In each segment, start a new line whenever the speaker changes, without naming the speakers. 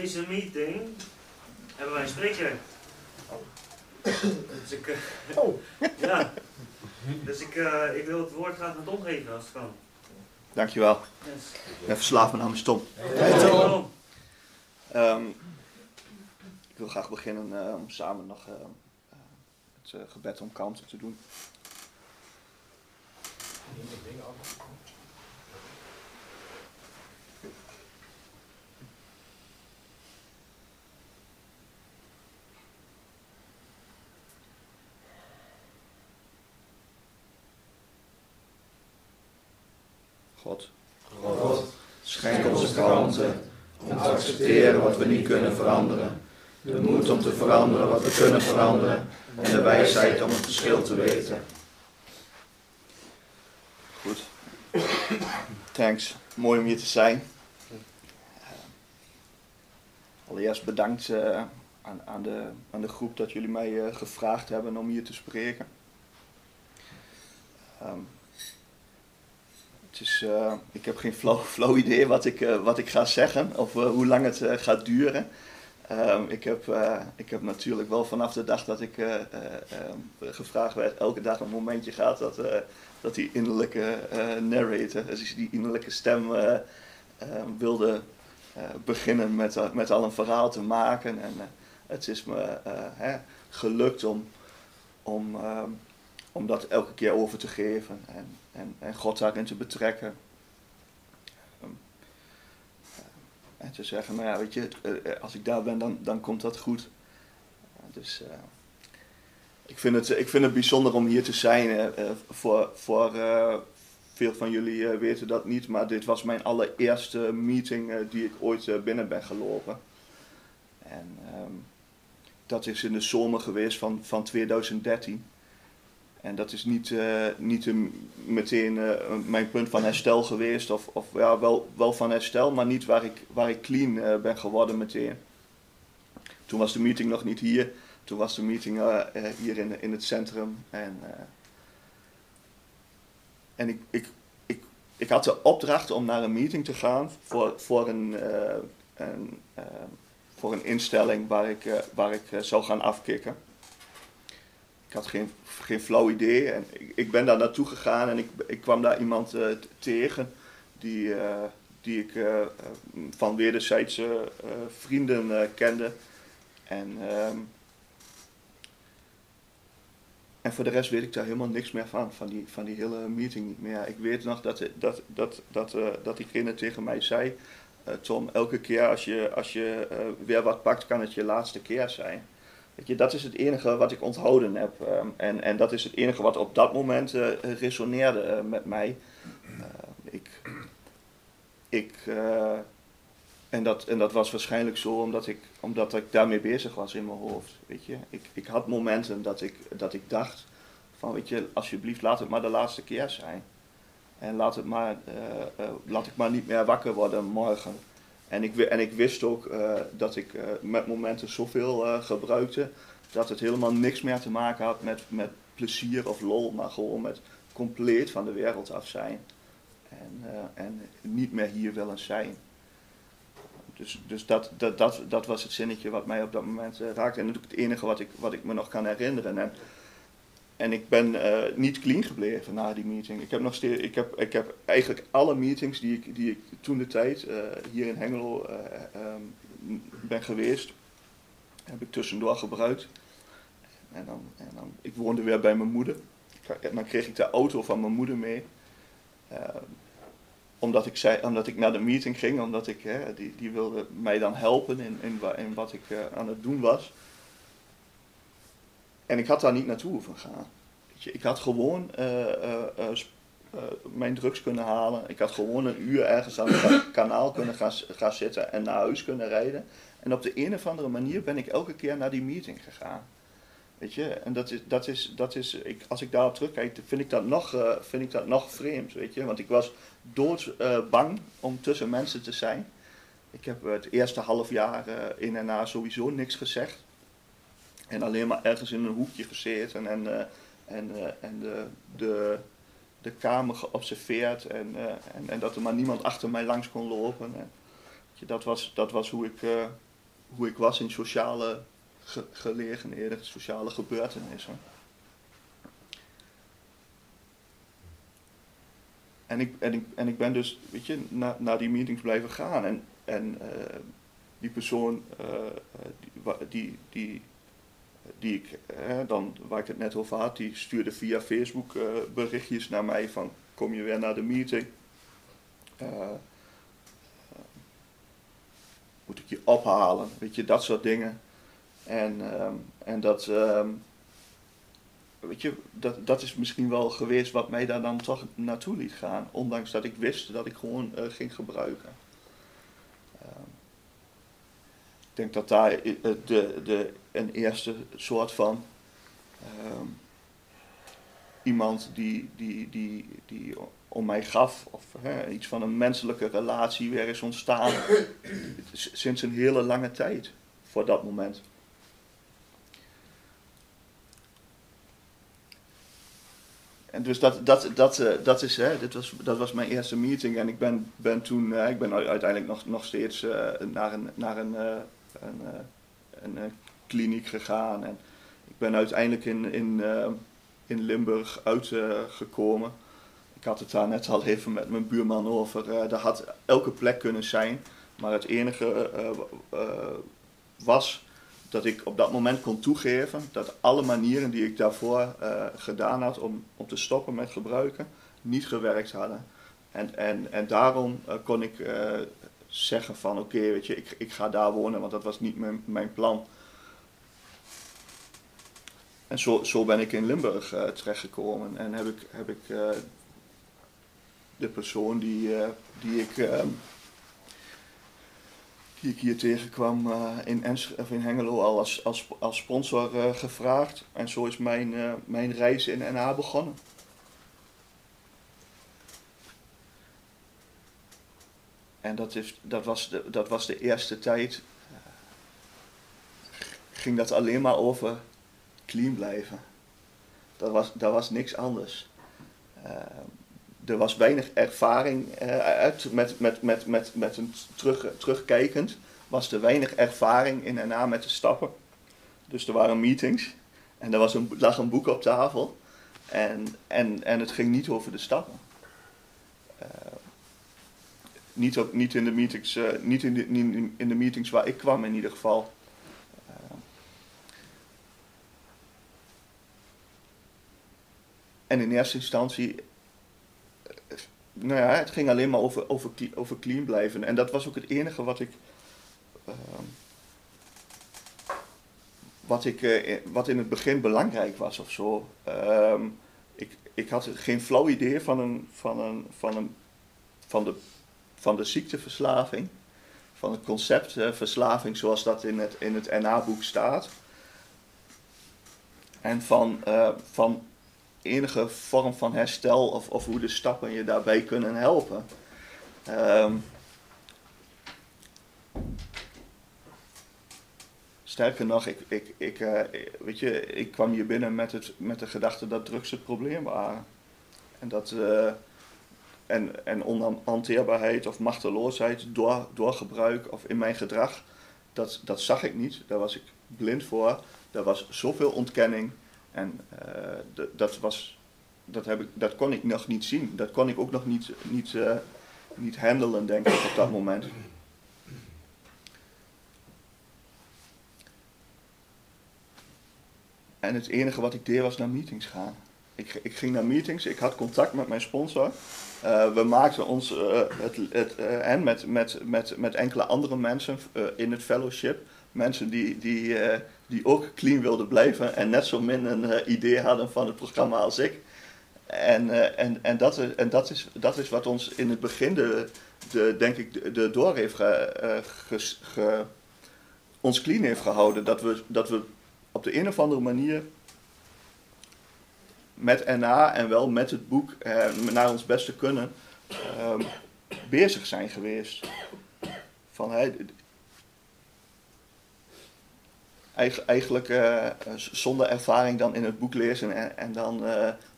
deze meeting hebben wij een spreker. Dus ik, eh,
Oh.
ja. Dus ik, eh, ik wil het woord graag aan Tom geven als het kan.
Dankjewel.
Yes.
Ik ben verslaafd, mijn naam is Tom.
Hey, Tom.
Ehm, ik wil graag beginnen eh, om samen nog eh, eh, het gebed om kalmte te doen. God,
God,
schenk ons de om te accepteren wat we niet kunnen veranderen. De moed om te veranderen wat we kunnen veranderen. En de wijsheid om het verschil te weten. Goed. Thanks. Mooi om hier te zijn. Eh, Allereerst bedankt eh, aan, aan, de, aan de groep dat jullie mij eh, gevraagd hebben om hier te spreken. Ehm, is, eh, ik heb geen flauw, flauw idee wat ik, eh, wat ik ga zeggen of eh, hoe lang het gaat duren. Ehm, ik, heb, ik heb natuurlijk wel vanaf de dag dat ik eh, eh, ehm, gevraagd werd, elke dag een momentje gehad dat, dat die innerlijke narrator, dus die innerlijke stem, eh, eh, wilde beginnen met, met al een verhaal te maken. En het is me hè, gelukt om, om, ehm, om dat elke keer over te geven en, en, en God daarin te betrekken. Ehm, en te zeggen, nou ja, weet je, eh, eh, als ik daar ben, dan, dan komt dat goed. Eh, dus eh, ik, vind het, ik vind het bijzonder om hier te zijn. eh, eh, voor voor eh, veel van jullie eh, weten dat niet, maar dit was mijn allereerste meeting eh, die ik ooit eh, binnen ben gelopen. En ehm, dat is in de zomer geweest van, van 2013. En dat is niet, eh, niet een- meteen eh, mijn punt van herstel geweest. Of, of ja, wel, wel van herstel, maar niet waar ik, waar ik clean eh, ben geworden meteen. Toen was de meeting nog niet hier. Toen was de meeting hier in, in het centrum. En, en ik, ik, ik, ik had de opdracht om naar een meeting te gaan voor, voor, een, voor een instelling waar ik, waar ik zou gaan afkicken. Ik had geen, geen flauw idee. En ik, ik ben daar naartoe gegaan en ik, ik kwam daar iemand eh, tegen die, eh, die ik eh, van wederzijdse vrienden kende. En, ehm, en voor de rest weet ik daar helemaal niks meer van, van die, van die hele meeting niet meer. Ik weet nog dat, dat, dat, dat, dat diegene tegen mij zei, Tom, elke keer als je, als je weer wat pakt, kan het je laatste keer zijn. Weet je, dat is het enige wat ik onthouden heb. ehm, en, en dat is het enige wat op dat moment eh, resoneerde eh, met mij. Eh, ik, ik, eh, en, dat, en dat was waarschijnlijk zo omdat ik, omdat ik daarmee bezig was in mijn hoofd. Weet je? Ik, ik had momenten dat ik, dat ik dacht van weet je, alsjeblieft laat het maar de laatste keer zijn. En laat, het maar, laat ik maar niet meer wakker worden morgen. En ik, en ik wist ook eh, dat ik eh, met momenten zoveel eh, gebruikte dat het helemaal niks meer te maken had met, met plezier of lol, maar gewoon met compleet van de wereld af zijn. En, en niet meer hier willen zijn. Dus, dus dat, dat, dat, dat was het zinnetje wat mij op dat moment raakte. En natuurlijk het enige wat ik, wat ik me nog kan herinneren. En, en ik ben eh, niet clean gebleven na die meeting. Ik heb, nog steeds, ik heb, ik heb eigenlijk alle meetings die ik, die ik toen de tijd eh, hier in Hengelo eh, ehm, ben geweest, heb ik tussendoor gebruikt. En dan, en dan, ik woonde weer bij mijn moeder. Dan kreeg ik de auto van mijn moeder mee. Eh, omdat, ik zei, omdat ik naar de meeting ging, omdat ik, die, die wilde mij dan helpen in, in, in wat ik aan het doen was. En ik had daar niet naartoe hoeven gaan. Weet je, ik had gewoon eh, eh, eh, mijn drugs kunnen halen. Ik had gewoon een uur ergens aan het ka- kanaal kunnen gaan, gaan zitten en naar huis kunnen rijden. En op de een of andere manier ben ik elke keer naar die meeting gegaan. Weet je, en dat is, dat is, dat is ik, als ik daarop terugkijk, vind ik dat nog, vind ik dat nog vreemd, weet je. Want ik was dood eh, bang om tussen mensen te zijn. Ik heb het eerste half jaar in en na sowieso niks gezegd. En alleen maar ergens in een hoekje gezeten en, eh, en, eh, en de, de, de kamer geobserveerd. En, eh, en, en dat er maar niemand achter mij langs kon lopen. En Dat was, dat was hoe, ik, hoe ik was in sociale ge gelegenheden, sociale gebeurtenissen. En ik, en, ik, en ik ben dus, weet je, na, naar die meetings blijven gaan. En, en die persoon die, die, die ik, dan, waar ik het net over had, die stuurde via Facebook berichtjes naar mij van kom je weer naar de meeting. moet ik je ophalen, weet je, dat soort dingen. En, um, en dat, um, weet je, dat, dat is misschien wel geweest wat mij daar dan toch naartoe liet gaan. Ondanks dat ik wist dat ik gewoon ging gebruiken. Um, ik denk dat daar eh, de, de, een eerste soort van iemand die, die, die, die om mij gaf, of hè, iets van een menselijke relatie weer is ontstaan sinds een hele lange tijd voor dat moment. En dus dat, dat, dat, uh, dat, is, hè, dit was, dat was mijn eerste meeting en ik ben, ben toen, uh, ik ben uiteindelijk nog, nog steeds uh, naar een, naar een, een, een, kliniek gegaan en ik ben uiteindelijk in, in, in Limburg uitgekomen. ik had het daar net al even met mijn buurman over, daar had elke plek kunnen zijn, maar het enige was dat ik op dat moment kon toegeven dat alle manieren die ik daarvoor gedaan had om, om te stoppen met gebruiken, niet gewerkt hadden. En, en, en daarom kon ik zeggen van oké, weet je, ik, ik ga daar wonen, want dat was niet mijn, mijn plan. En zo, zo ben ik in Limburg terechtgekomen en heb ik, heb ik de persoon die, die ik die hier tegenkwam in, Ens of in Hengelo al als, als, als sponsor gevraagd. En zo is mijn, mijn reis in NA begonnen. En dat, is, dat, was, de, dat was de eerste tijd. ging dat alleen maar over clean blijven. Dat was, dat was niks anders. er was weinig ervaring uit met, met, met, met, met een terug, terugkijkend was er weinig ervaring in en na met de stappen. Dus er waren meetings en er was een, lag een boek op tafel en, en, en het ging niet over de stappen. Uh, niet, op, niet, in de meetings, niet, in de, in de meetings waar ik kwam in ieder geval. En in eerste instantie nou ja, het ging alleen maar over, over, over clean blijven. En dat was ook het enige wat ik, Ehm, wat, ik, uh, wat in het begin belangrijk was of zo. Uh, ik, ik had geen flauw idee van, een, van, een, van, een, van, de, van de ziekteverslaving. Van het concept verslaving zoals dat in het, in het NA-boek staat. En van, uh, van enige vorm van herstel of, of hoe de stappen je daarbij kunnen helpen. Um, Sterker nog, ik, ik, ik, uh, weet je, ik kwam hier binnen met, het, met de gedachte dat drugs het probleem waren. En dat uh, en, en onhanteerbaarheid of machteloosheid door, door gebruik of in mijn gedrag, dat, dat zag ik niet. Daar was ik blind voor. Er was zoveel ontkenning. En uh, dat, was, dat, heb ik, dat kon ik nog niet zien. Dat kon ik ook nog niet, niet, niet handelen, denk ik, op dat moment. En het enige wat ik deed was naar meetings gaan. Ik, ik ging naar meetings, ik had contact met mijn sponsor. Uh, we maakten ons het, het, en met, met, met, met enkele andere mensen in het fellowship. Mensen die, die, die ook clean wilden blijven en net zo min een idee hadden van het programma als ik. En, en, en, dat, en dat, is, dat is wat ons in het begin, de, de, denk ik, de, door heeft ge, ge, ons clean heeft gehouden. Dat we, dat we op de een of andere manier met NA en wel met het boek eh, naar ons beste kunnen eh, bezig zijn geweest. Van, hey, eigenlijk uh, zonder ervaring dan in het boek lezen en, en dan,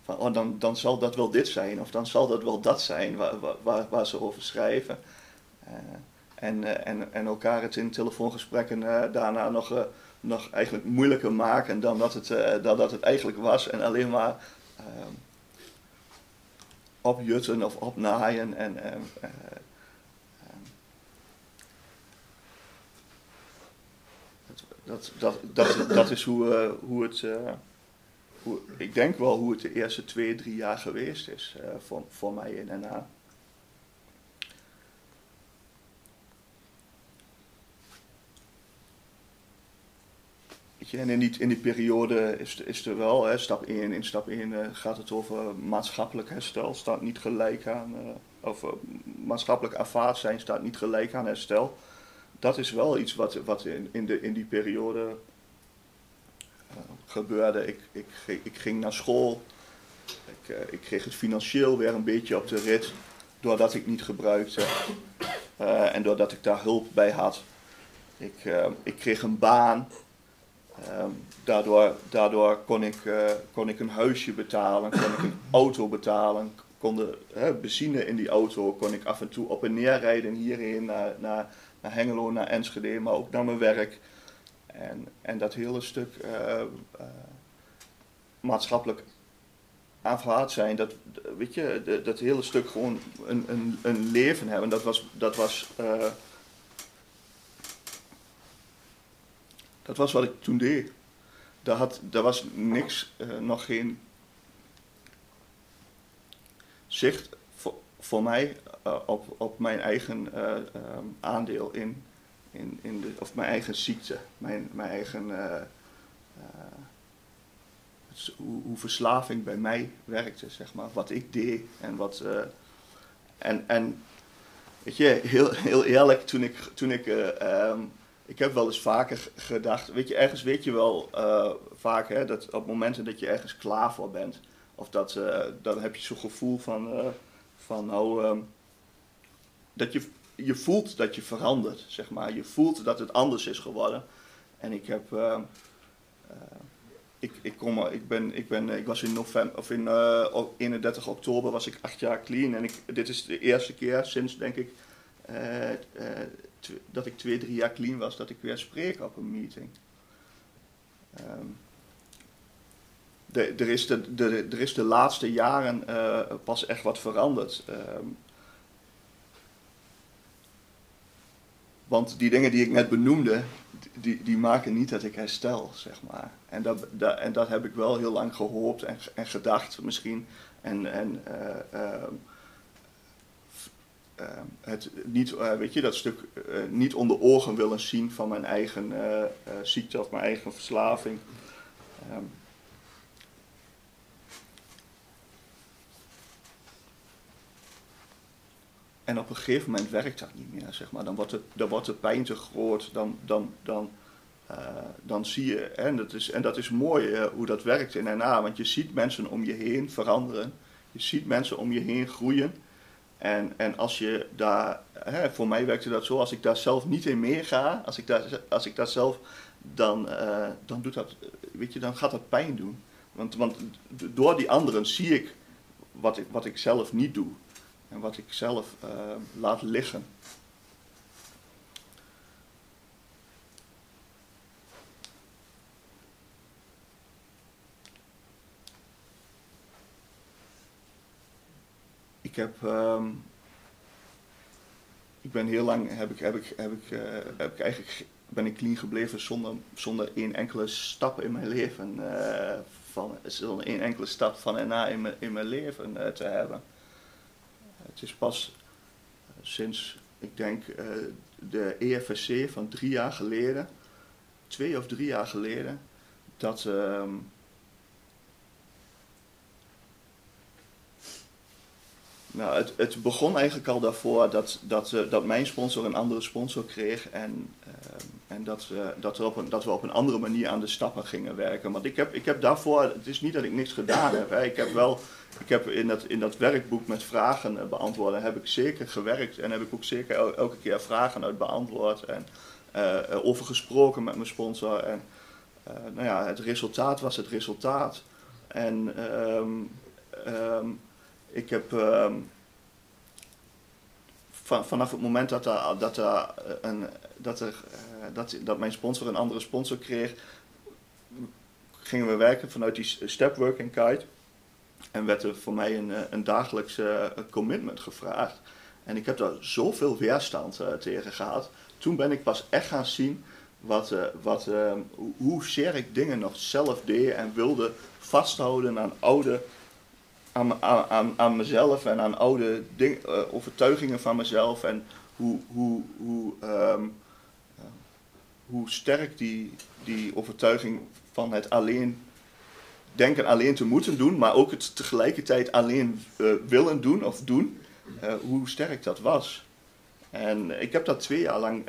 van, oh, dan, dan zal dat wel dit zijn of dan zal dat wel dat zijn waar, waar, waar ze over schrijven. En, eh, en, en elkaar het in telefoongesprekken daarna nog, nog eigenlijk moeilijker maken dan dat het, dan dat het eigenlijk was. En alleen maar ehm, opjutten of opnaaien. En, dat, dat, dat, dat is hoe, hoe het hoe, ik denk wel hoe het de eerste twee, drie jaar geweest is uh, voor, voor mij in NA. En in die, in die periode is, is er wel, hè, stap 1, in stap 1 uh, eh, gaat het over maatschappelijk herstel, staat niet gelijk aan, of maatschappelijk aanvaard zijn staat niet gelijk aan herstel. Dat is wel iets wat, wat in, in, de, in die periode gebeurde. Ik, ik, ik ging naar school. Ik, uh, ik, kreeg het financieel weer een beetje op de rit. Doordat ik niet gebruikte. Uh, en doordat ik daar hulp bij had. Ik, ik kreeg een baan. Ehm, daardoor daardoor kon, ik, kon ik een huisje betalen. Kon ik een auto betalen. Kon de benzine in die auto kon ik af en toe op en neer rijden hierheen naar, naar, naar Hengelo, naar Enschede. Maar ook naar mijn werk. En, en dat hele stuk uh, uh, maatschappelijk aanvaard zijn, dat, weet je, dat hele stuk gewoon een, een, een leven hebben, dat was, dat was, uh, dat was wat ik toen deed. Daar, had, daar was niks, nog geen zicht voor, voor mij op, op mijn eigen um, aandeel in in, in de, of mijn eigen ziekte, mijn, mijn eigen, uh, hoe, hoe, verslaving bij mij werkte, zeg maar, wat ik deed en wat, en, en weet je, heel, heel eerlijk, toen ik, toen ik, um, ik heb wel eens vaker gedacht, weet je, ergens weet je wel vaak, hè, dat op momenten dat je ergens klaar voor bent, of dat, dan heb je zo'n gevoel van, van nou, dat je je voelt dat je verandert, zeg maar. Je voelt dat het anders is geworden. En ik heb, uh, uh, ik, ik, kom, ik, ben, ik, ben, ik was in november, of in uh, 31 oktober was ik acht jaar clean. En ik, dit is de eerste keer sinds, denk ik, eh, dat ik twee, drie jaar clean was, dat ik weer spreek op een meeting. Um, de, er, is de, de, er is de laatste jaren pas echt wat veranderd. Um, Want die dingen die ik net benoemde, die, die maken niet dat ik herstel, zeg maar. En dat, dat, en dat heb ik wel heel lang gehoopt en, en gedacht misschien. En, en uh, uh, uh, het niet, weet je, dat stuk niet onder ogen willen zien van mijn eigen ziekte of mijn eigen verslaving. Um, En op een gegeven moment werkt dat niet meer, zeg maar. Dan wordt, het, dan wordt de pijn te groot, dan, dan, dan, uh, dan zie je, en dat is, en dat is mooi uh, hoe dat werkt in NA, want je ziet mensen om je heen veranderen, je ziet mensen om je heen groeien. En, en als je daar, hè, voor mij werkte dat zo, als ik daar zelf niet in meega, als ik daar, als ik daar zelf, dan, uh, dan doet dat, weet je, dan gaat dat pijn doen. Want, want door die anderen zie ik wat ik, wat ik zelf niet doe en wat ik zelf uh, laat liggen. Ik heb, um, ik ben heel lang, heb ik, heb ik, heb ik, uh, heb ik eigenlijk, ben ik clean gebleven zonder, zonder één enkele stap in mijn leven, uh, van, zonder één enkele stap van en na in in mijn leven te hebben. Het is pas eh, sinds, ik denk, eh, de EFSC van drie jaar geleden, twee of drie jaar geleden, dat. Ehm, nou, het, het, begon eigenlijk al daarvoor dat, dat, uh, dat mijn sponsor een andere sponsor kreeg en, uh, en dat, uh, dat, op een, dat we op een andere manier aan de stappen gingen werken. Want ik heb, ik heb daarvoor, het is niet dat ik niks gedaan heb, hè. ik heb wel ik heb in dat, in dat werkboek met vragen eh, beantwoorden, heb ik zeker gewerkt en heb ik ook zeker elke keer vragen uit beantwoord en uh, over gesproken met mijn sponsor. En nou ja, het resultaat was het resultaat. En um, um, ik heb um, van, vanaf het moment dat, dat, er, een, dat, er, dat, dat mijn sponsor een andere sponsor kreeg, gingen we werken vanuit die step working guide. En werd er voor mij een, een dagelijkse commitment gevraagd. En ik heb daar zoveel weerstand tegen gehad. Toen ben ik pas echt gaan zien wat, wat, uh, hoe zeer ik dingen nog zelf deed en wilde vasthouden aan oude, aan, aan, aan mezelf en aan oude ding, overtuigingen van mezelf en hoe, hoe, hoe, um, hoe sterk die, die overtuiging van het alleen denken alleen te moeten doen, maar ook het tegelijkertijd alleen willen doen of doen, hoe sterk dat was. En ik heb dat twee jaar lang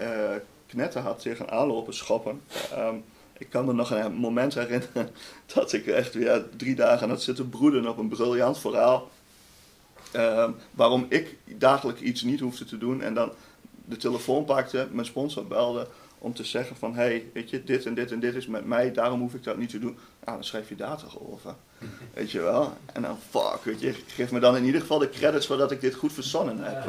knetten had tegen aanlopen schoppen. Um, ik kan me nog een moment herinneren dat ik echt weer drie dagen had zitten broeden op een briljant verhaal. Um, waarom ik dagelijks iets niet hoefde te doen en dan de telefoon pakte, mijn sponsor belde om te zeggen van hé, hey, weet je, dit en dit en dit is met mij, daarom hoef ik dat niet te doen. Ah, dan schrijf je daar toch over. Weet je wel? En dan, fuck, weet je, geef me dan in ieder geval de credits voor dat ik dit goed verzonnen heb.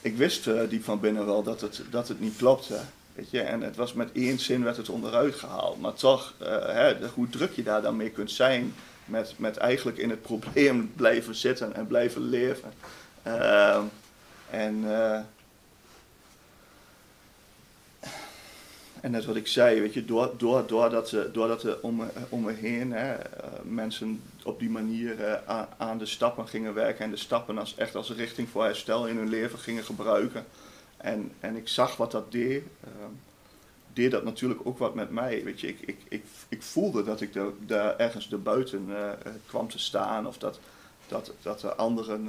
ik wist uh, diep van binnen wel dat het, dat het niet klopte. Weet je? En het was met één zin werd het onderuit gehaald. Maar toch, uh, hè, hoe druk je daar dan mee kunt zijn met, met eigenlijk in het probleem blijven zitten en blijven leven. Uh, en En net wat ik zei, weet je, door, door, doordat, ze, doordat er om, om me heen hè, mensen op die manier uh, aan de stappen gingen werken en de stappen als, echt als richting voor herstel in hun leven gingen gebruiken. En, en ik zag wat dat deed, uh, deed dat natuurlijk ook wat met mij. Weet je, ik, ik, ik, ik voelde dat ik daar ergens erbuiten uh, kwam te staan of dat, dat, dat de anderen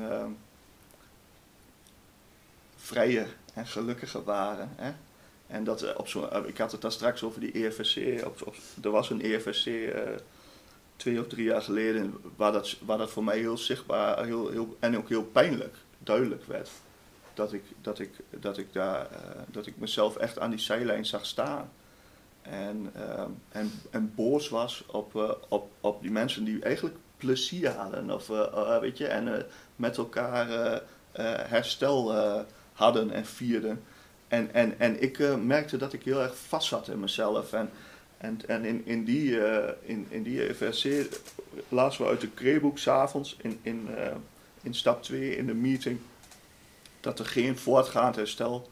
vrijer en gelukkiger waren. Hè? En dat op zo, ik had het daar straks over die EFSC. Op, op, er was een EFSC uh, twee of drie jaar geleden waar dat, waar dat voor mij heel zichtbaar heel, heel, en ook heel pijnlijk duidelijk werd. Dat ik, dat ik, dat ik, daar, uh, dat ik mezelf echt aan die zijlijn zag staan. En, uh, en, boos was op, op, op die mensen die eigenlijk plezier hadden. Of, weet je, en met elkaar herstel hadden en vierden. En, en, en ik merkte dat ik heel erg vast zat in mezelf. En, en, en in, in die, uh, in, in die EVSC lazen we uit de kreeboek s'avonds in, in, uh, in stap 2 in de meeting dat er geen voortgaand herstel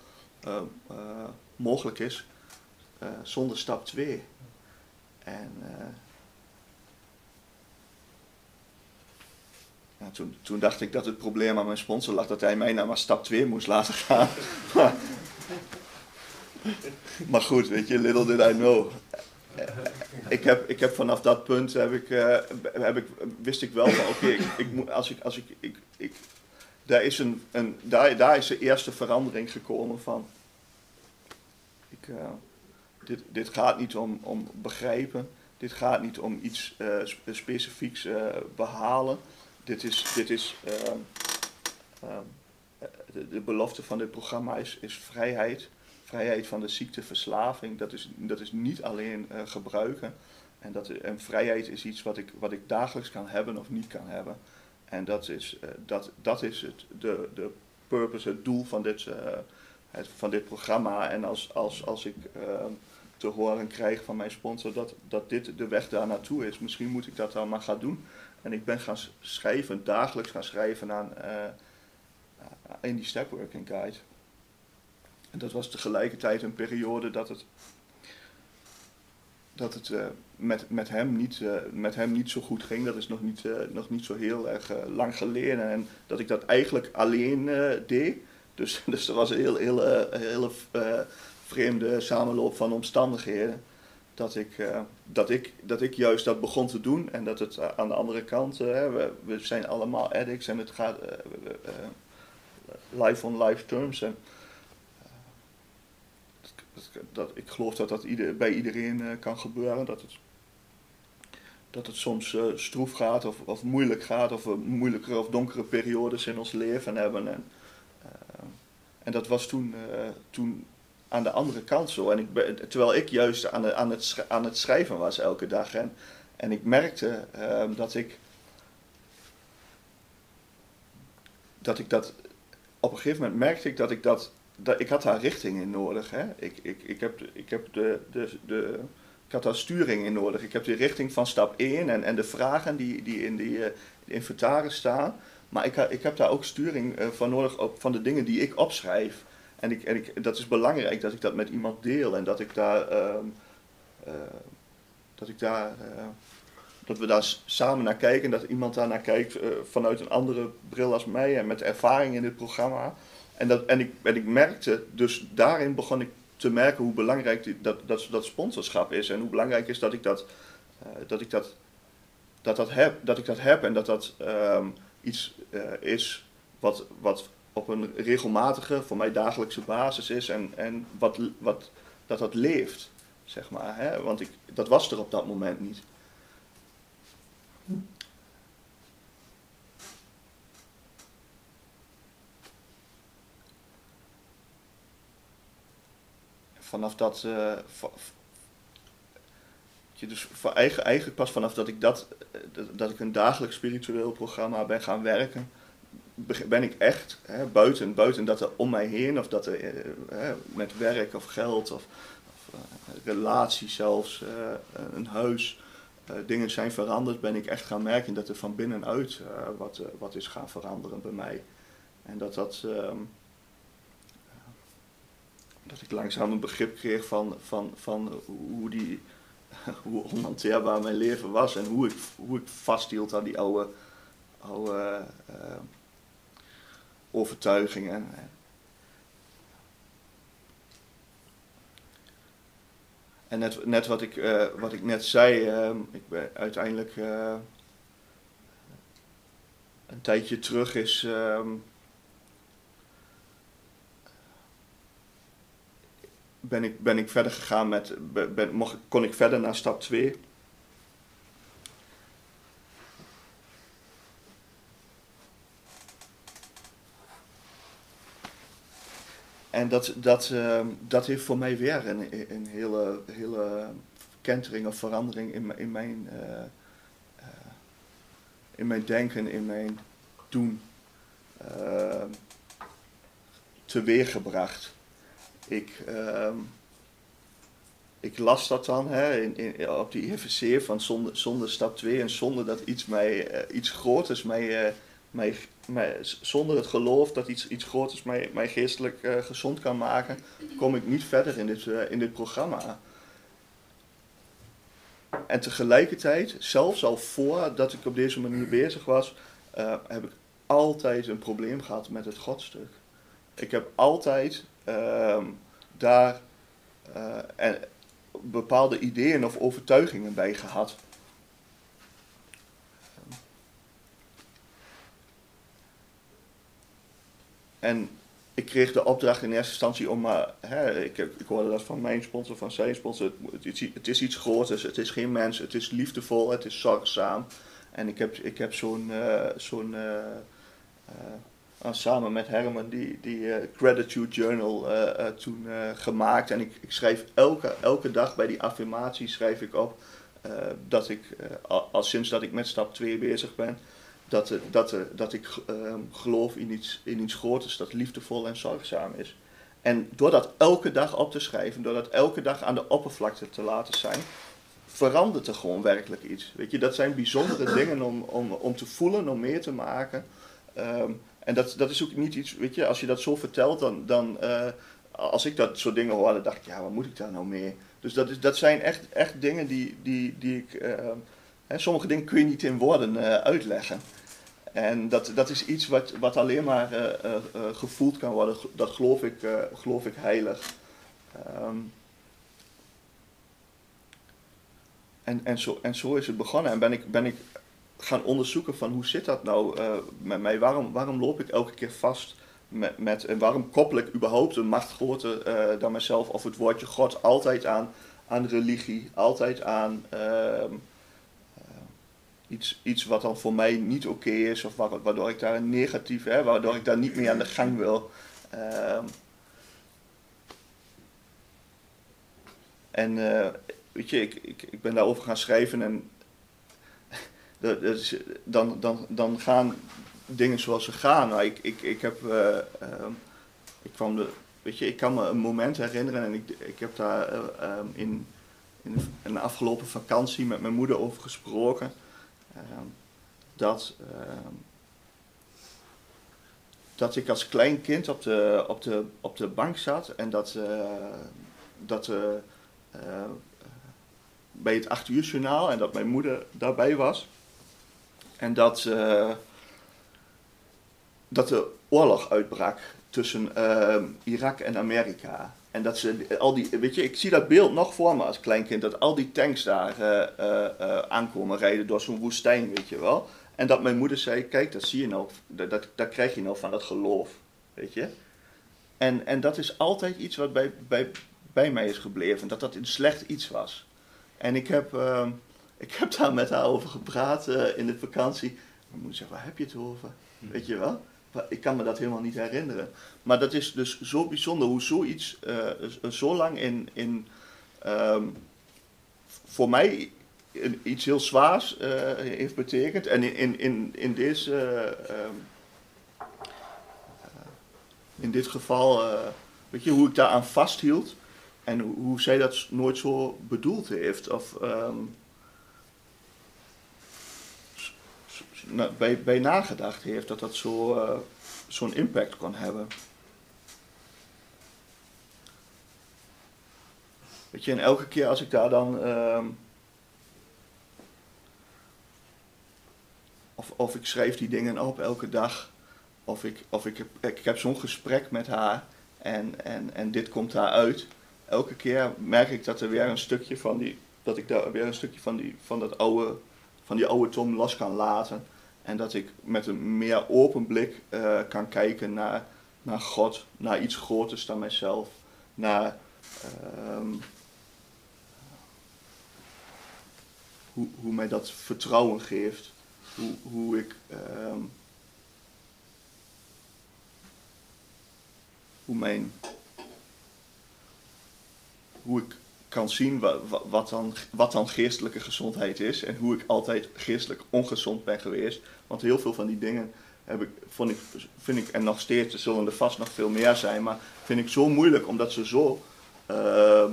mogelijk is zonder stap 2. En ja, toen, toen dacht ik dat het probleem aan mijn sponsor lag dat hij mij naar maar stap 2 moest laten gaan. maar goed, weet je, little did I know ik, heb, ik heb vanaf dat punt heb ik, uh, heb ik, wist ik wel van oké, ik, ik, als ik, als ik, ik, daar, is een, een, daar, daar is de eerste verandering gekomen van ik, uh, dit, dit gaat niet om, om begrijpen, dit gaat niet om iets uh, specifieks behalen, dit is, dit is ehm, ehm, de, de belofte van dit programma is, vrijheid vrijheid van de ziekteverslaving, dat is, dat is niet alleen uh, gebruiken. En, dat, en vrijheid is iets wat ik, wat ik dagelijks kan hebben of niet kan hebben. En dat is, uh, dat, dat is het, de, de purpose, het doel van dit, van dit programma. En als, als, als ik te horen krijg van mijn sponsor dat, dat dit de weg daar naartoe is, misschien moet ik dat dan maar gaan doen. En ik ben gaan schrijven, dagelijks gaan schrijven aan, in die stepworking guide. En dat was tegelijkertijd een periode dat het, dat het uh, met, met, hem niet, uh, met hem niet zo goed ging. Dat is nog niet, nog niet zo heel erg lang geleden. En dat ik dat eigenlijk alleen deed. Dus, dus er was een heel, heel, hele vreemde samenloop van omstandigheden. Dat ik, dat, ik, dat ik juist dat begon te doen. En dat het aan de andere kant, we, we zijn allemaal addicts en het gaat life on life terms. En, dat, ik geloof dat dat bij iedereen kan gebeuren. Dat het, dat het soms stroef gaat of, of moeilijk gaat, of we moeilijkere of donkere periodes in ons leven hebben. En, en dat was toen, toen aan de andere kant zo. En ik ben, terwijl ik juist aan, aan, het, aan het schrijven was elke dag. En, en ik merkte ehm, dat ik. Dat ik dat. Op een gegeven moment merkte ik dat ik dat. dat ik had daar richting in nodig. Hè? Ik, ik, ik, heb, ik, heb de, de, de, ik had daar sturing in nodig. Ik heb die richting van stap 1 en, en de vragen die, die in die eh, inventaris staan. Maar ik, ik heb daar ook sturing eh, uh, van nodig van de dingen die ik opschrijf. En, ik, en ik, dat is belangrijk dat ik dat met iemand deel en dat ik daar, uh, dat ik daar dat we daar samen naar kijken, dat iemand daar naar kijkt uh, vanuit een andere bril als mij en met ervaring in dit programma. En, dat, en, ik, en ik merkte, dus daarin begon ik te merken hoe belangrijk die, dat, dat, dat sponsorschap is en hoe belangrijk is dat ik dat, dat, ik dat, dat, dat, heb, dat ik dat heb en dat dat um, iets is wat, wat op een regelmatige, voor mij dagelijkse basis is en, en wat, wat, dat dat leeft, zeg maar. Hè? Want ik, dat was er op dat moment niet. Vanaf dat. Uh, dus eigenlijk pas vanaf dat ik dat, dat ik een dagelijks spiritueel programma ben gaan werken, ben ik echt hè, buiten, buiten dat er om mij heen, of dat er hè, met werk of geld of, of uh, relatie zelfs, uh, een huis, dingen zijn veranderd, ben ik echt gaan merken dat er van binnenuit wat, wat is gaan veranderen bij mij. En dat dat. Um, dat ik langzaam een begrip kreeg van, van, van hoe, die, hoe onhanteerbaar mijn leven was en hoe ik, hoe ik vasthield aan die oude, oude overtuigingen. En net, net wat, ik, uh, wat ik net zei, uh, ik ben uiteindelijk uh, een tijdje terug is. ben, ik, ben ik verder gegaan met. Ben, kon ik verder naar stap 2. En dat, dat, uh, dat heeft voor mij weer een, een hele, hele kentering of verandering in, in, mijn, uh, uh, in mijn denken, in mijn doen teweeggebracht. Ik, ik las dat dan hè, in, in, op die IFC van zonder, zonder stap 2 en zonder dat iets, mij, iets groters mij, mij zonder het geloof dat iets, iets groters mij, mij geestelijk uh, gezond kan maken, kom ik niet verder in dit, uh, in dit programma. En tegelijkertijd, zelfs al voordat ik op deze manier bezig was, uh, heb ik altijd een probleem gehad met het godstuk. Ik heb altijd ehm, daar en bepaalde ideeën of overtuigingen bij gehad. En ik kreeg de opdracht in eerste instantie om maar, hè, ik, ik hoorde dat van mijn sponsor, van zijn sponsor, het, is, het is iets groters, het is geen mens, het is liefdevol, het is zorgzaam. En ik heb, ik heb zo'n, uh, zo'n uh, uh, samen met Herman die, die Gratitude Journal toen gemaakt. En ik, ik schrijf elke, elke dag bij die affirmatie schrijf ik op dat ik, al, al sinds dat ik met stap 2 bezig ben, dat, dat, dat ik uh, geloof in iets, in iets groters dat liefdevol en zorgzaam is. En door dat elke dag op te schrijven, door dat elke dag aan de oppervlakte te laten zijn, verandert er gewoon werkelijk iets. Weet je, dat zijn bijzondere dingen om, om, om te voelen, om mee te maken. Um, en dat, dat is ook niet iets, weet je, als je dat zo vertelt, dan, dan uh, als ik dat soort dingen hoorde, dacht ik, ja, wat moet ik daar nou mee? Dus dat, is, dat zijn echt, echt dingen die, die, die ik, uh, hè, sommige dingen kun je niet in woorden uh, uitleggen. En dat, dat is iets wat, wat alleen maar uh, uh, gevoeld kan worden. Dat geloof ik, geloof ik heilig. Um, en, en, zo, en zo is het begonnen. En ben ik, ben ik gaan onderzoeken van hoe zit dat nou met mij? Waarom, waarom loop ik elke keer vast met, met en waarom koppel ik überhaupt een macht groter dan mezelf of het woordje God altijd aan, aan religie, altijd aan... Ehm, iets, iets wat dan voor mij niet oké is, of waardoor ik daar een negatief, hè, waardoor ik daar niet meer aan de gang wil. Um, en uh, weet je, ik, ik, ik ben daarover gaan schrijven en dan, dan, dan gaan dingen zoals ze gaan. Maar ik, ik, ik heb, eh, ehm, ik kwam de, weet je, ik kan me een moment herinneren en ik, ik heb daar eh, ehm, in, in een afgelopen vakantie met mijn moeder over gesproken. Ehm, dat, ehm, dat ik als klein kind op de, op de, op de bank zat en dat, eh, dat eh, eh, bij het 8 uur journaal en dat mijn moeder daarbij was. En dat, dat de oorlog uitbrak tussen ehm, Irak en Amerika. En dat ze al die, weet je, ik zie dat beeld nog voor me als kleinkind, dat al die tanks daar eh, eh, eh, aankomen rijden door zo'n woestijn, weet je wel. En dat mijn moeder zei, kijk, dat zie je nou, dat, dat, dat krijg je nou van dat geloof, weet je. En, en dat is altijd iets wat bij, bij, bij mij is gebleven, dat dat een slecht iets was. En ik heb, ehm, ik heb daar met haar over gepraat in de vakantie. Mijn moeder zegt, waar heb je het over? Weet je wel? Ik kan me dat helemaal niet herinneren. Maar dat is dus zo bijzonder hoe zoiets eh, zo lang in, in ehm, voor mij iets heel zwaars eh, heeft betekend. En in, in, in, in deze, eh, ehm, eh, in dit geval, eh, weet je, hoe ik daaraan vasthield. En hoe, hoe zij dat nooit zo bedoeld heeft. Of ehm, bij, bij nagedacht heeft dat dat eh, zo'n impact kon hebben. Weet je, en elke keer als ik daar dan. ehm, of, of ik schrijf die dingen op elke dag. Of ik, of ik heb, ik heb zo'n gesprek met haar. En, en, en dit komt daaruit. Elke keer merk ik dat er weer een stukje van die. Dat ik daar weer een stukje van die, van dat oude, van die oude Tom los kan laten. En dat ik met een meer open blik eh, kan kijken naar, naar God, naar iets groters dan mijzelf, naar ehm, hoe, hoe mij dat vertrouwen geeft, hoe, hoe ik ehm, hoe mijn hoe ik kan zien wa- wa- wat, dan, wat dan geestelijke gezondheid is en hoe ik altijd geestelijk ongezond ben geweest. Want heel veel van die dingen heb ik, vond ik, vind ik, en nog steeds, er zullen er vast nog veel meer zijn, maar vind ik zo moeilijk omdat ze zo ehm,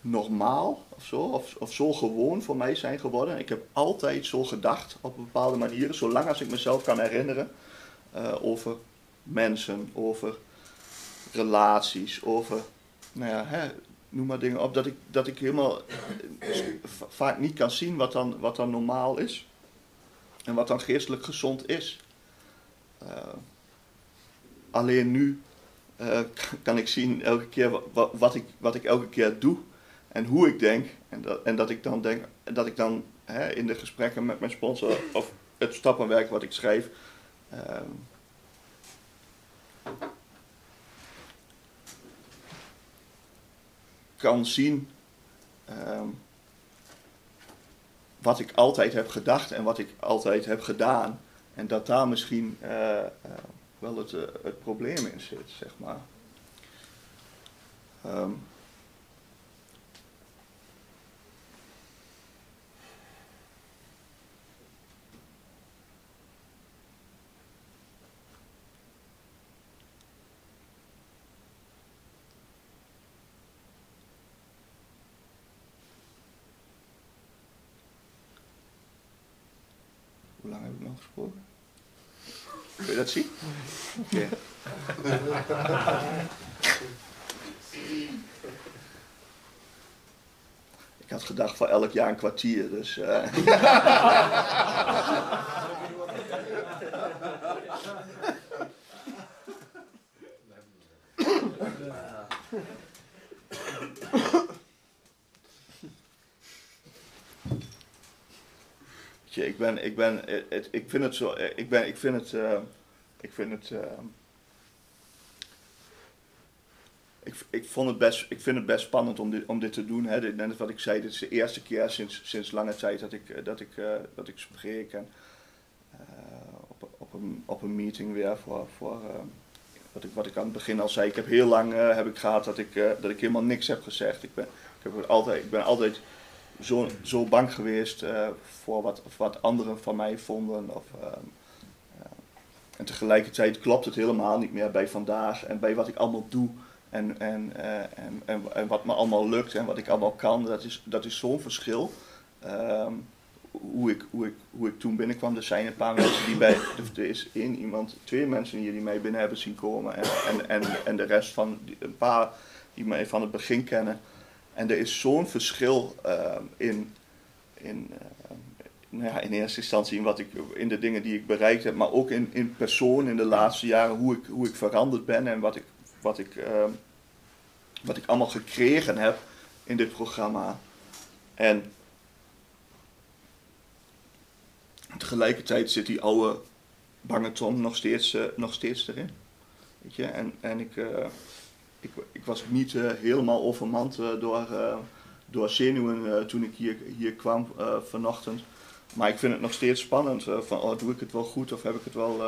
normaal of zo, of, of zo gewoon voor mij zijn geworden. Ik heb altijd zo gedacht op bepaalde manieren, zolang als ik mezelf kan herinneren, eh, over mensen, over relaties, over, nou ja, hè, noem maar dingen op, dat ik, dat ik helemaal eh, va- vaak niet kan zien wat dan, wat dan normaal is en wat dan geestelijk gezond is. Eh, alleen nu eh, kan ik zien elke keer wa- wa- wat, ik, wat ik elke keer doe en hoe ik denk. En dat, en dat ik dan denk, dat ik dan hè, in de gesprekken met mijn sponsor of het stappenwerk wat ik schrijf. Kan zien ehm, wat ik altijd heb gedacht en wat ik altijd heb gedaan. En dat daar misschien eh, eh, wel het, eh, het probleem in zit, zeg maar. Ehm, Hoe lang heb ik nog gesproken? Zien? Oké. Ik had gedacht voor elk jaar een kwartier, dus... eh. Je, ik ben, ik ben, het, het- ik vind het zo, eh, ik ben, ik vind het, eh, ik vind het, eh, ik, ik vond het best, ik vind het best spannend om dit, om dit te doen. Hè. Net wat ik zei, dit is de eerste keer sinds, sinds lange tijd dat ik, eh, dat ik, eh, dat ik spreek en op, op, een, op een meeting weer voor, voor wat, ik, wat ik aan het begin al zei. Ik heb heel lang heb ik gehad dat ik, dat ik helemaal niks heb gezegd. Ik ben, ik heb altijd, ik ben altijd zo, zo bang geweest voor wat, wat anderen van mij vonden. Of, ehm, en tegelijkertijd klopt het helemaal niet meer bij vandaag en bij wat ik allemaal doe. En, en, eh, en, en, en, wat me allemaal lukt en wat ik allemaal kan, dat is, dat is zo'n verschil. Ehm, hoe, ik, hoe, ik, hoe ik toen binnenkwam, er zijn een paar mensen die bij, er is één iemand, twee mensen hier die mij binnen hebben zien komen en, en, en, en de rest van, een paar die mij van het begin kennen. En er is zo'n verschil ehm, in, in, uh, nou ja, in eerste instantie in, wat ik, in de dingen die ik bereikt heb, maar ook in, in persoon in de laatste jaren, hoe ik, hoe ik veranderd ben en wat ik, wat, ik, uh, wat ik allemaal gekregen heb in dit programma. En tegelijkertijd zit die oude bange Tom nog steeds, uh, nog steeds erin. Weet je? En, en ik, uh, ik, ik was niet uh, helemaal overmand door, door zenuwen toen ik hier, hier kwam vanochtend. Maar ik vind het nog steeds spannend. van, oh, doe ik het wel goed of heb ik het wel,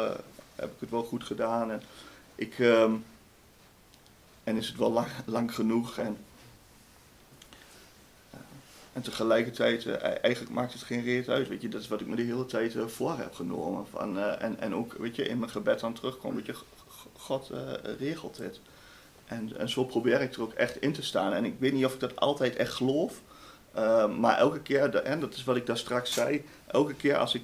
heb ik het wel goed gedaan? En, ik, um, en is het wel lang, lang genoeg? En, en tegelijkertijd, uh, eigenlijk maakt het geen reet uit. Weet je, dat is wat ik me de hele tijd voor heb genomen. Van, en, en ook weet je, in mijn gebed aan terugkomen. Weet je, God regelt dit. En, en zo probeer ik er ook echt in te staan. En ik weet niet of ik dat altijd echt geloof. Maar elke keer, en dat is wat ik daar straks zei. Elke keer als ik.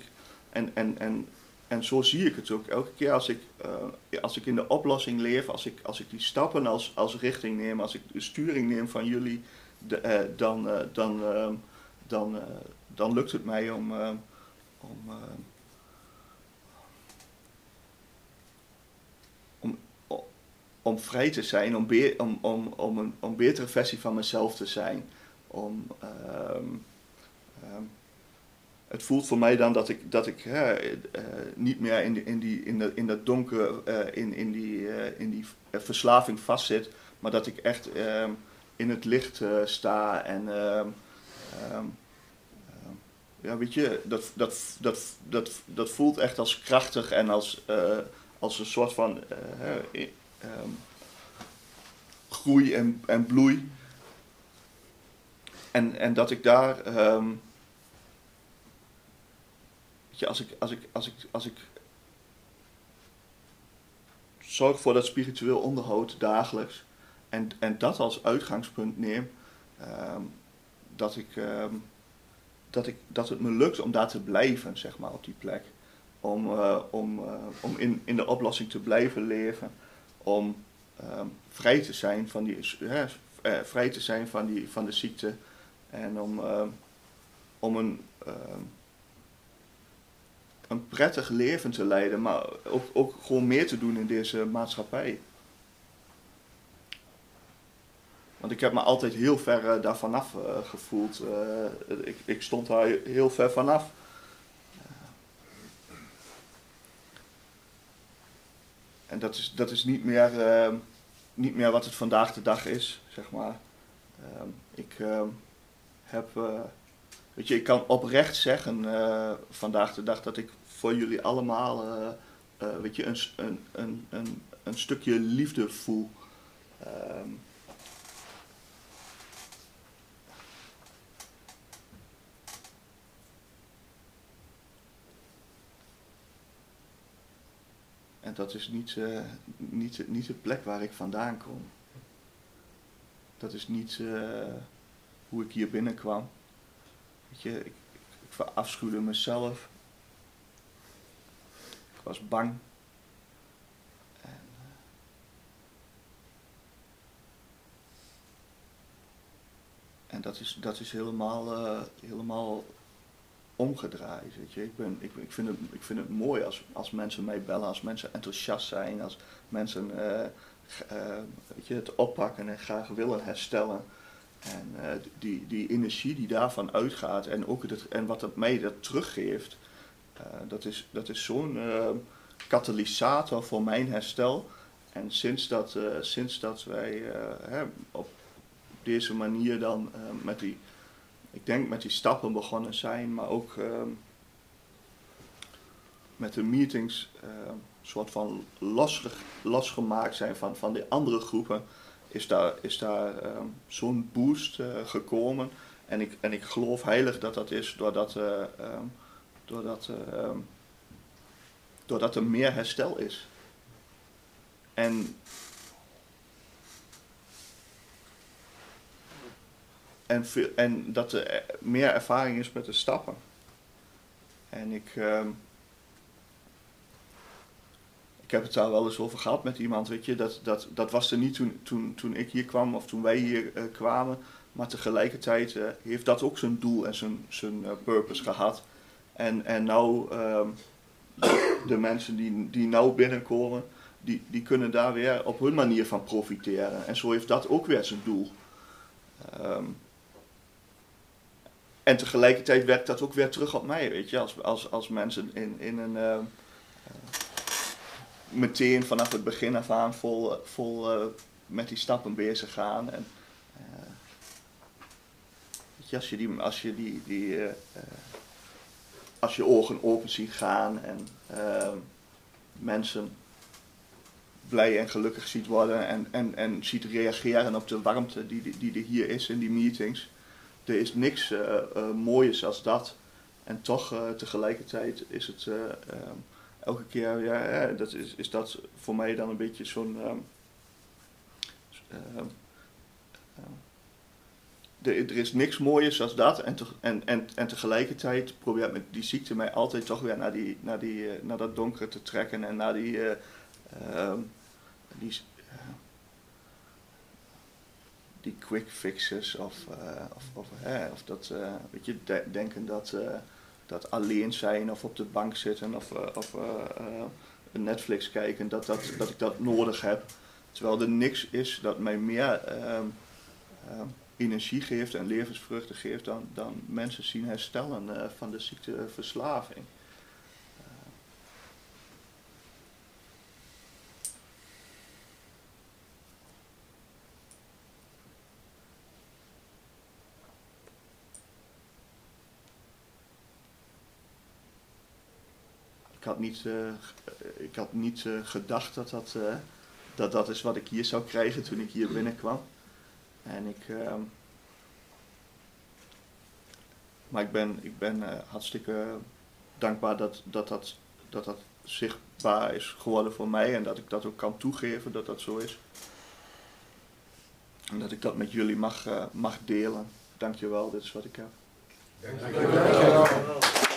En, en, en, en zo zie ik het ook. Elke keer als ik, als ik in de oplossing leef. Als ik, als ik die stappen als, als richting neem. Als ik de sturing neem van jullie de, uh, dan, dan, uh, dan, dan lukt het mij om, om, om, om vrij te zijn, om, om, om, om een om betere versie van mezelf te zijn. Om, um, um, het voelt voor mij dan dat ik, dat ik niet meer in, in, die, in, de, in dat donker, in, in die, in die verslaving vastzit, maar dat ik echt um, in het licht uh, sta. En ja, weet je, dat, dat, dat, dat, dat voelt echt als krachtig en als, uh, als een soort van um, groei en, en bloei. En, en dat ik daar, um, weet je, als ik, als ik, als ik, als ik zorg voor dat spiritueel onderhoud dagelijks, en, en dat als uitgangspunt neem, um, dat, ik, um, dat, ik, dat het me lukt om daar te blijven, zeg maar, op die plek. Om, uh, om, uh, om in, in de oplossing te blijven leven, om vrij te zijn van die, uh, vrij te zijn van, die, van de ziekte en om, om een, een prettig leven te leiden, maar ook, ook gewoon meer te doen in deze maatschappij. Want ik heb me altijd heel ver uh, daar vanaf uh, gevoeld. Uh, ik, ik, stond daar heel ver vanaf. en dat is, dat is niet, meer, ehm, niet meer wat het vandaag de dag is, zeg maar. Ehm, ik ehm, heb, weet je, ik kan oprecht zeggen vandaag de dag dat ik voor jullie allemaal, weet je, een, een, een, een, een stukje liefde voel. En dat is niet, niet, niet de plek waar ik vandaan kom. Dat is niet hoe ik hier binnenkwam. Je, ik, ik, verafschuwde mezelf. Ik was bang. En, uh, en dat is, dat is helemaal, helemaal omgedraaid. Weet je. Ik, ben, ik, ik, vind het, ik vind het mooi als, als mensen mij bellen, als mensen enthousiast zijn, als mensen uh, weet je, het oppakken en graag willen herstellen. En uh, die, die energie die daarvan uitgaat en, ook het, en wat het mij dat teruggeeft, dat is, dat is zo'n katalysator voor mijn herstel. En sinds dat, sinds dat wij hè, op deze manier dan met die ik denk met die stappen begonnen zijn, maar ook uh, met de meetings uh, soort van los, losgemaakt zijn van, van de andere groepen, is daar, is daar uh, zo'n boost uh, gekomen. En ik, en ik geloof heilig dat dat is doordat, ehm, doordat doordat er meer herstel is. En, en, en dat er eh, meer ervaring is met de stappen. En ik, ehm, ik heb het daar wel eens over gehad met iemand, weet je, dat, dat, dat was er niet toen, toen, toen ik hier kwam of toen wij hier eh, kwamen, maar tegelijkertijd eh, heeft dat ook zijn doel en zijn, zijn eh, purpose gehad. En, en nou, ehm, de mensen die, die nou binnenkomen, die, die kunnen daar weer op hun manier van profiteren. En zo heeft dat ook weer zijn doel. Ehm, en tegelijkertijd werkt dat ook weer terug op mij, weet je, als, als, als mensen in, in een. Meteen vanaf het begin af aan vol, vol eh, met die stappen bezig gaan. En, eh, als je die, als je die, die eh, als je ogen open ziet gaan en mensen blij en gelukkig ziet worden en, en, en ziet reageren op de warmte die, die, die er hier is in die meetings. Er is niks eh, moois als dat. En toch tegelijkertijd is het eh, ehm, elke keer, ja, dat is, is dat voor mij dan een beetje zo'n. ehm, ehm, ehm, er, is niks mooiers als dat. En, en, en, en tegelijkertijd probeert met die ziekte mij altijd toch weer naar, die, naar, die, eh, naar dat donkere te trekken en naar die. eh, die eh, die quick fixes of, of, of, of dat, weet je, de- denken dat, dat alleen zijn of op de bank zitten of, eh, of eh, eh, Netflix kijken, dat, dat, dat ik dat nodig heb. Terwijl er niks is dat mij meer ehm, ehm, energie geeft en levensvruchten geeft dan, dan mensen zien herstellen van de ziekteverslaving. Ik niet, eh, ik had niet eh, gedacht dat dat, eh, dat dat is wat ik hier zou krijgen toen ik hier binnenkwam. En ik, ehm, maar ik ben, ik ben eh, hartstikke dankbaar dat dat, dat, dat dat zichtbaar is geworden voor mij en dat ik dat ook kan toegeven dat dat zo is. En dat ik dat met jullie mag, mag delen. Dankjewel, dit is wat ik heb.
Dankjewel.